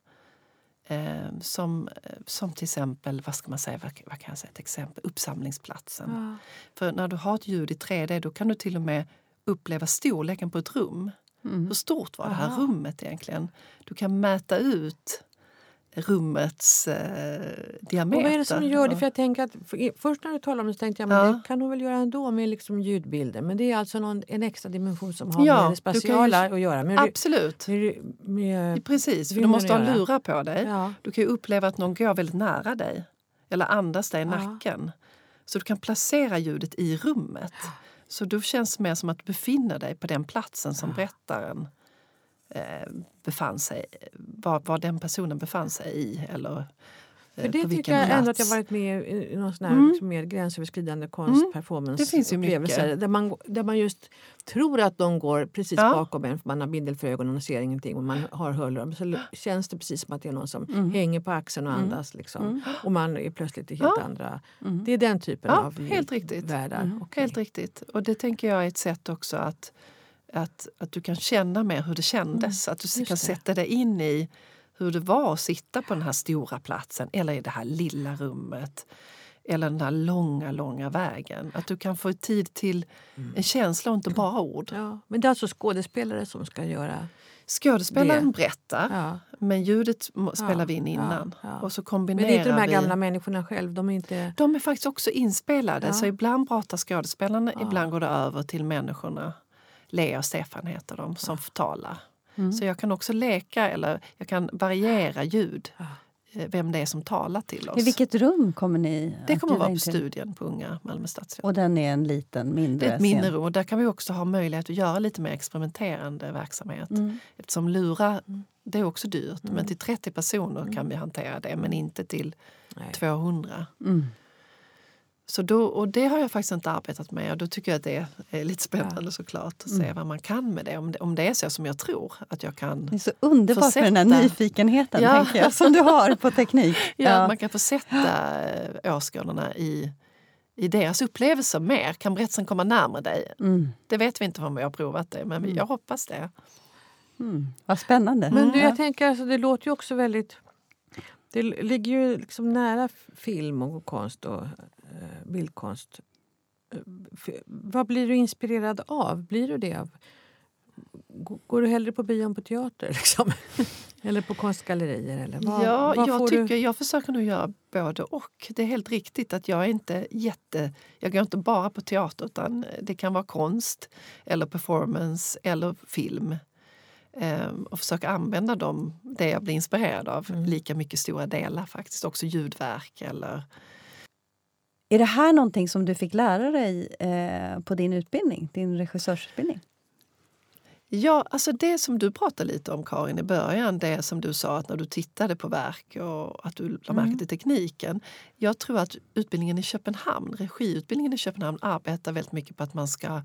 Eh, som, som till exempel, vad ska man säga, vad, vad kan jag säga, ett exempel, uppsamlingsplatsen. Ja. För när du har ett ljud i 3D då kan du till och med uppleva storleken på ett rum. Mm. Hur stort var det här rummet egentligen? Du kan mäta ut rummets eh, diameter. Och vad är det som gör det? För jag tänker att, för, först när du talade om det så tänkte jag men ja. det kan hon väl göra ändå med liksom ljudbilder. Men det är alltså någon, en extra dimension som har ja, med det spatiala ju, att göra. Med, absolut. Med, med, Precis, för du måste ha lurar på dig. Ja. Du kan ju uppleva att någon går väldigt nära dig eller andas dig i nacken. Så du kan placera ljudet i rummet. Så då känns mer som att du befinner dig på den platsen som berättaren befann sig, var, var den personen befann sig i. Eller, eh, för det tycker jag ändå att jag varit med i någon sån här mm. liksom mer gränsöverskridande konst, mm. Där man, där man just tror att de går precis ja. bakom en för man har bindel för ögonen och ser ingenting och man har hörlurar. Så känns det precis som att det är någon som mm. hänger på axeln och mm. andas. Liksom. Mm. Och man är plötsligt i helt ja. andra... Mm. Det är den typen ja, av helt riktigt. världar. Okay. Helt riktigt. Och det tänker jag är ett sätt också att att, att du kan känna mer hur det kändes. Mm, att du kan det. sätta dig in i hur det var att sitta på den här stora platsen eller i det här lilla rummet. Eller den här långa, långa vägen. Att du kan få tid till mm. en känsla och inte bara ord. Ja, men det är alltså skådespelare som ska göra Skådespelaren det. berättar, ja. men ljudet spelar ja, vi in innan. Ja, och så kombinerar men det är inte de här vi... gamla människorna själv? De är, inte... de är faktiskt också inspelade. Så ibland pratar skådespelarna, ibland går det över till människorna. Lea och Stefan heter de som talar. Mm. Så jag kan också leka eller jag kan variera ljud. Eh, vem det är som talar till oss. I vilket rum kommer ni Det kommer att vara på studien på Unga Malmö stadsteater. Och den är en liten, mindre Det är ett mindre rum och där kan vi också ha möjlighet att göra lite mer experimenterande verksamhet. Mm. Eftersom lura, mm. det är också dyrt. Mm. Men till 30 personer kan mm. vi hantera det men inte till Nej. 200. Så då, och det har jag faktiskt inte arbetat med och då tycker jag att det är lite spännande Ja. såklart att se vad man kan med det. Om, det. om det är så som jag tror att jag kan. Det är så underbart med den här Försätta- nyfikenheten Ja. tänker jag, som du har på teknik. Ja, att Man kan få sätta eh, åskådarna i, i deras upplevelser mer. Kan berättelsen komma närmare dig? Mm. Det vet vi inte om vi har provat det, men vi- jag hoppas det. Mm. Vad spännande. Men du, Ja. jag tänker, alltså, det låter ju också väldigt... Det ligger ju liksom nära film och konst och bildkonst. Eh, Vad blir du inspirerad av? Blir du det av? Går du hellre på bio än på teater? Liksom? eller på konstgallerier? Eller vad, ja, vad jag, tycker, du? jag försöker nog göra både och. Det är helt riktigt att jag är inte jätte... Jag går inte bara på teater utan det kan vara konst eller performance eller film. Ehm, och försöka använda dem, det jag blir inspirerad av, Mm. lika mycket stora delar faktiskt. Också ljudverk eller... Är det här någonting som du fick lära dig eh, på din utbildning, din regissörsutbildning? Ja, alltså det som du pratade lite om Karin i början, det som du sa att när du tittade på verk och att du lade märke Mm. till tekniken. Jag tror att utbildningen i Köpenhamn, regiutbildningen i Köpenhamn arbetar väldigt mycket på att man ska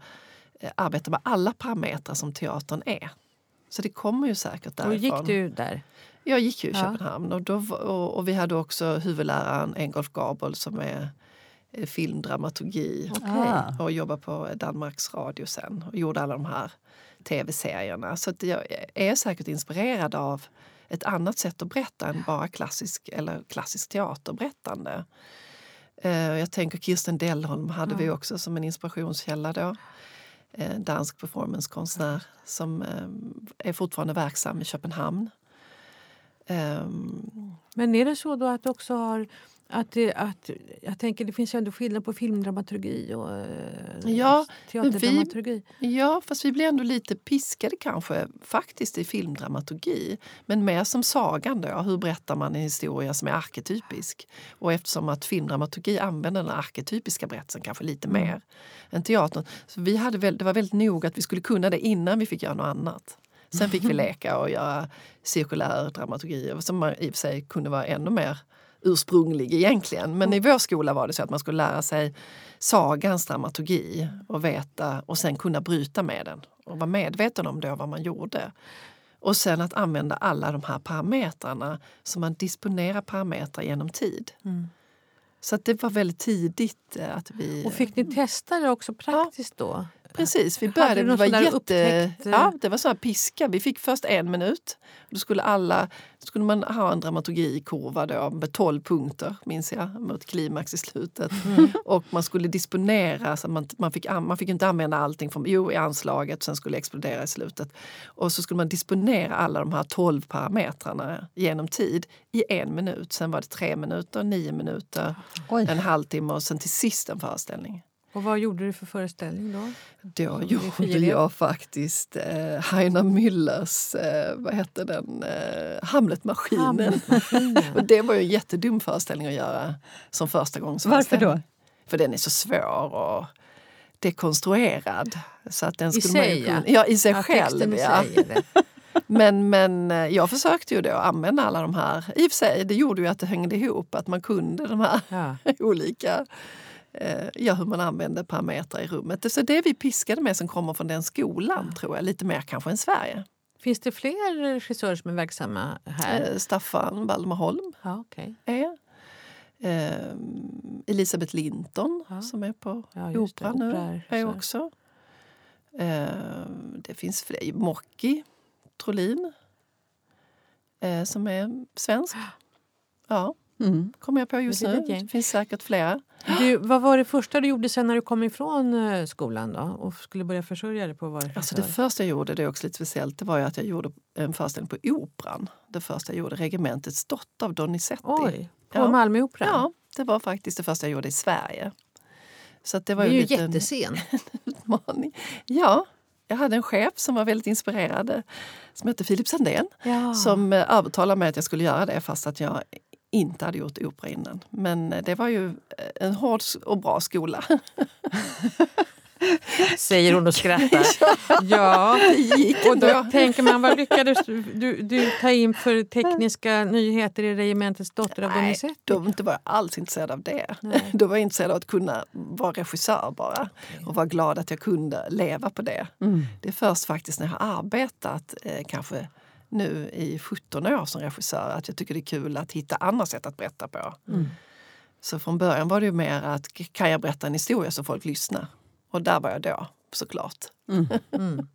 eh, arbeta med alla parametrar som teatern är. Så det kommer ju säkert Och därifrån. gick du där? Jag gick ju i Ja. Köpenhamn och, då, och, och vi hade också huvudläraren Engolf Gabel som är filmdramaturgi Okej. Ah. och jobbade på Danmarks Radio sen och gjorde alla de här tv-serierna. Så att jag är säkert inspirerad av ett annat sätt att berätta än bara klassisk, eller klassisk teaterberättande. Eh, Jag tänker Kirsten Dellholm hade vi också som en inspirationskälla då. Eh, Dansk performancekonstnär som eh, är fortfarande verksam i Köpenhamn. Ehm, Men är det så då att du också har... Att det, att, jag tänker det finns ju ändå skillnad på filmdramaturgi och eh, Ja, teaterdramaturgi. Ja, fast vi blir ändå lite piskade kanske faktiskt i filmdramaturgi. Men mer som sagan då, hur berättar man en historia som är arketypisk? Och eftersom att filmdramaturgi använder den arketypiska berättelsen kanske lite Mm. mer än teatern. Så vi hade väl, det var väldigt noga att vi skulle kunna det innan vi fick göra något annat. Sen fick vi leka och göra cirkulär dramaturgi som i och för sig kunde vara ännu mer ursprunglig egentligen. Men i vår skola var det så att man skulle lära sig sagans dramaturgi och veta och sen kunna bryta med den och vara medveten om då vad man gjorde. Och sen att använda alla de här parametrarna så man disponerar parametrar genom tid. Mm. Så det var väldigt tidigt eh, att vi... Och fick ni testa det också praktiskt då? Precis, vi började. Vi var sån jätte... upptäckt, eh, Ja, det var så här piska. Vi fick först en minut. Då skulle, alla, då skulle man ha en dramaturgikurva då med 12 punkter, minns jag, mot klimax i slutet. Mm. Och man skulle disponera, så man, man, fick, an- man fick inte använda allting från, jo, i anslaget, sen skulle det explodera i slutet. Och så skulle man disponera alla de här 12 parametrarna genom tid i en minut. Sen var det tre minuter, nio minuter, Oj. en halvtimme och sen till sist en föreställning. Och vad gjorde du för föreställning då? Då Som gjorde jag faktiskt eh, Heiner Müllers, eh, vad hette den, eh, Hamletmaskinen. Hamletmaskinen. och det var ju en jättedum föreställning att göra som första gångs Varför då? För den är så svår och dekonstruerad. Så att den I skulle man ju sig, ja. ja. i sig Ja, själv. Ja. Men, men eh, jag försökte ju då använda alla de här. I och för sig, det gjorde ju att det hängde ihop, att man kunde de här Ja. olika ja, hur man använder parametrar i rummet. Så det är vi piskade med som kommer från den skolan, tror jag. Lite mer kanske än Sverige. Finns det fler regissörer som är verksamma här? Eh, Staffan Waldemar Ja, okej. är. Eh, Elisabeth Linton Ja. som är på Ja, det. Operan nu. Operaregissör. Är också. Eh, det finns fler. Mocki Trolin eh, som är svensk. Ja, Mm. kommer jag på just nu. Det finns säkert flera. Du, vad var det första du gjorde sen när du kom ifrån eh, skolan då, och skulle börja försörja dig på regissör? Alltså det första jag gjorde, det är också lite speciellt, det var att jag gjorde en föreställning på Operan. Det första jag gjorde, Regementets dotter av Donizetti. Oj, på Ja. Malmöoperan? Ja, det var faktiskt det första jag gjorde i Sverige. Så det var det är ju ju en liten jättescen. utmaning. Ja, jag hade en chef som var väldigt inspirerad eh, som hette Filip Sandén Ja. som eh, övertalade mig att jag skulle göra det fast att jag inte hade gjort opera innan. Men eh, det var ju eh, en hård och bra skola. Säger hon och skrattar. ja, och då tänker man, vad lyckades du, du ta in för tekniska nyheter i Regementets dotter av Donizetti? då var jag alls intresserad av det. Nej. Då var jag intresserad av att kunna vara regissör bara och vara glad att jag kunde leva på det. Mm. Det är först faktiskt när jag har arbetat eh, kanske nu i 17 år som regissör att jag tycker det är kul att hitta andra sätt att berätta på. Mm. Så från början var det ju mer att kan jag berätta en historia så folk lyssnar? Och där var jag då såklart. Mm. Mm.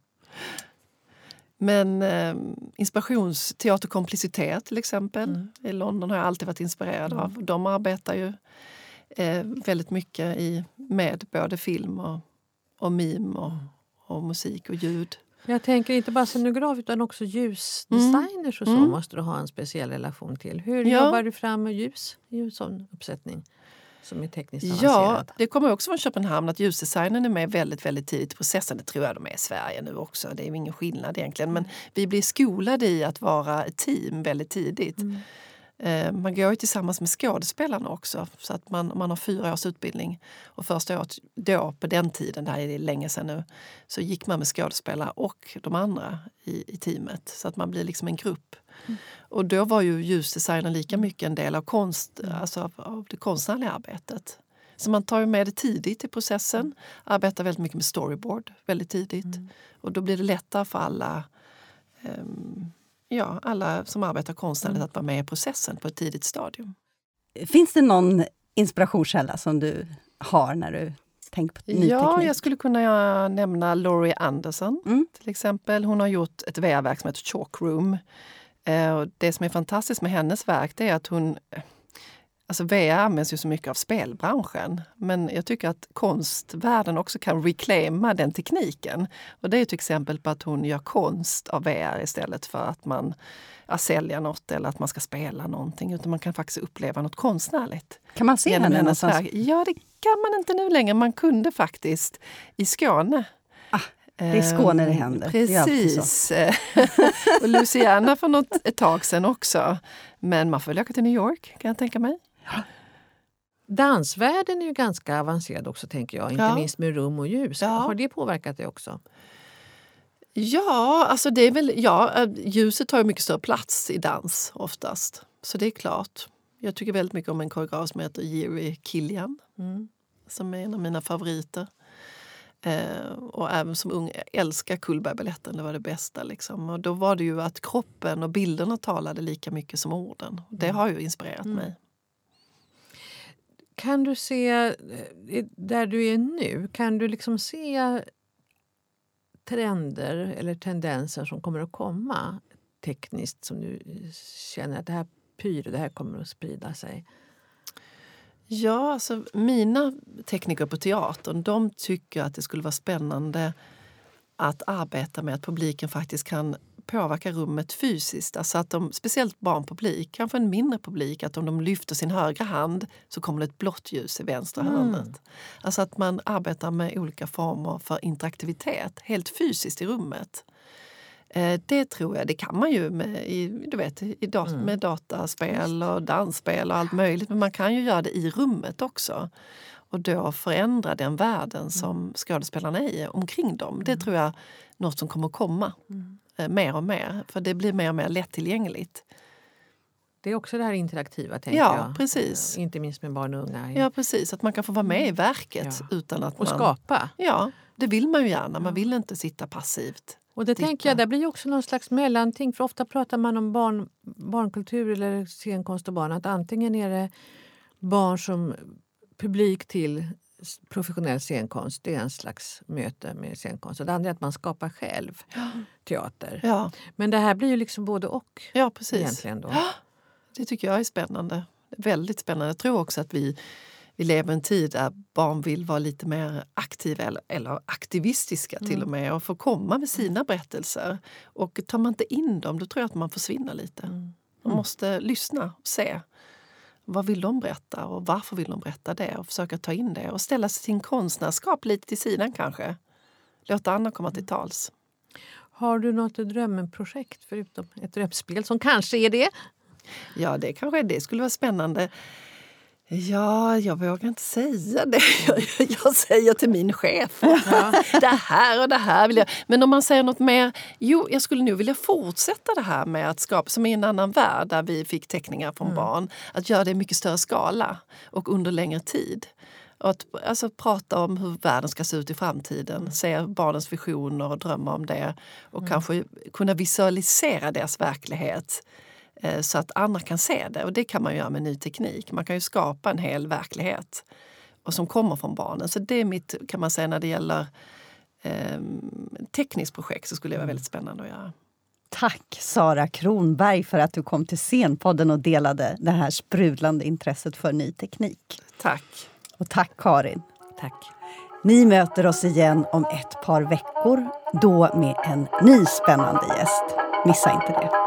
Men eh, inspirationsteater komplicitet till exempel. Mm. I London har jag alltid varit inspirerad av. Mm. De arbetar ju eh, väldigt mycket i, med både film och, och mim och, mm. och musik och ljud. Jag tänker inte bara scenograf utan också ljusdesigners och så mm. måste du ha en speciell relation till. Hur ja. jobbar du fram ljus i en sån uppsättning? Som är tekniskt Ja, det kommer också från Köpenhamn att ljusdesignen är med väldigt, väldigt tidigt i processen. Det tror jag de är i Sverige nu också. Det är ingen skillnad egentligen. Men vi blir skolade i att vara ett team väldigt tidigt. Mm. Eh, man går ju tillsammans med skådespelarna också. Så att man, man har fyra års utbildning. Och första året då, på den tiden, det här är länge sedan nu, så gick man med skådespelare och de andra i, i teamet. Så att man blir liksom en grupp. Mm. Och då var ju ljusdesignen lika mycket en del av, konst, mm. alltså av, av det konstnärliga arbetet. Så man tar med det tidigt i processen, mm. arbetar väldigt mycket med storyboard väldigt tidigt. Mm. Och då blir det lättare för alla um, ja, alla som arbetar konstnärligt att vara med i processen på ett tidigt stadium. Finns det någon inspirationskälla som du har när du tänker på ny ja, teknik? jag skulle kunna nämna Laurie Anderson mm. till exempel. Hon har gjort ett VR-verk som heter Chalk Room. Eh, det som är fantastiskt med hennes verk det är att hon Alltså VR används ju så mycket av spelbranschen, men jag tycker att konstvärlden också kan reclaima den tekniken. Och det är ett exempel på att hon gör konst av VR istället för att man ja, sälja något eller att man ska spela någonting. Utan man kan faktiskt uppleva något konstnärligt. Kan man se henne någonstans? Verk. Ja, det kan man inte nu längre. Man kunde faktiskt i Skåne. Ah. Det är Skåne det händer. Precis. Det och Luciana för något, ett tag sedan också. Men man får väl åka till New York kan jag tänka mig. Dansvärlden är ju ganska avancerad också tänker jag, inte ja. minst med rum och ljus. Ja. Har det påverkat dig också? Ja, alltså det är väl, ja, äh, ljuset tar ju mycket större plats i dans oftast. Så det är klart. Jag tycker väldigt mycket om en koreograf som heter Jiri Kilian. Mm. Som är en av mina favoriter. Eh, och även som ung älskar Cullbergbaletten, det var det bästa. Liksom. Och då var det ju att kroppen och bilderna talade lika mycket som orden. Det mm. har ju inspirerat mm. mig. Kan du se, eh, där du är nu, kan du liksom se trender eller tendenser som kommer att komma tekniskt som du eh, känner att det här pyr, det här kommer att sprida sig? Ja, alltså mina tekniker på teatern de tycker att det skulle vara spännande att arbeta med att publiken faktiskt kan påverka rummet fysiskt. Alltså att de, speciellt barnpublik, kanske en mindre publik, att om de lyfter sin högra hand så kommer det ett blått ljus i vänstra mm. hörnet. Alltså att man arbetar med olika former för interaktivitet, helt fysiskt i rummet. Eh, det tror jag, det kan man ju med, i, du vet, i dat mm. med dataspel och dansspel och allt möjligt. Men man kan ju göra det i rummet också. Och då förändra den världen mm. som skådespelarna är i omkring dem. Det mm. tror jag är något som kommer komma. Mm. Eh, mer och mer. För det blir mer och mer lättillgängligt. Det är också det här interaktiva, tänker ja, jag. Precis. Inte minst med barn och unga. Ja, precis. Att man kan få vara med i verket. Ja. utan att Och man... skapa. Ja, det vill man ju gärna. Man vill inte sitta passivt. Och det titta. tänker jag, det blir också någon slags mellanting. För ofta pratar man om barn, barnkultur eller scenkonst och barn. Att antingen är det barn som publik till professionell scenkonst det är en slags möte med scenkonst. Och det andra är att man skapar själv ja. teater. Ja. Men det här blir ju liksom både och. Ja, precis. Egentligen då. Det tycker jag är spännande. Väldigt spännande. Jag tror också att vi, vi lever i en tid där barn vill vara lite mer aktiva eller, eller aktivistiska till mm. och med och få komma med sina berättelser. Och tar man inte in dem då tror jag att man försvinner lite. Mm. Man måste lyssna och se. Vad vill de berätta och varför vill de berätta det? Och försöka ta in det och ställa sin konstnärskap lite till sidan kanske. Låta andra komma till tals. Har du något drömprojekt förutom ett röpspel som kanske är det? Ja, det kanske det skulle vara spännande. Ja, jag vågar inte säga det. Jag säger till min chef. det här och det här vill jag. Men om man säger något mer. Jo, jag skulle nog vilja fortsätta det här med att skapa, som i en annan värld där vi fick teckningar från mm. barn, att göra det i mycket större skala och under längre tid. Och att alltså, prata om hur världen ska se ut i framtiden, mm. se barnens visioner och drömma om det och mm. kanske kunna visualisera deras verklighet så att andra kan se det. Och det kan man göra med ny teknik. Man kan ju skapa en hel verklighet och som kommer från barnen. Så det är mitt, kan man säga, när det gäller eh, tekniskt projekt så skulle det vara väldigt spännande att göra. Tack Sara Kronberg för att du kom till Scenpodden och delade det här sprudlande intresset för ny teknik. Tack. Och tack Karin. Tack. Ni möter oss igen om ett par veckor, då med en ny spännande gäst. Missa inte det.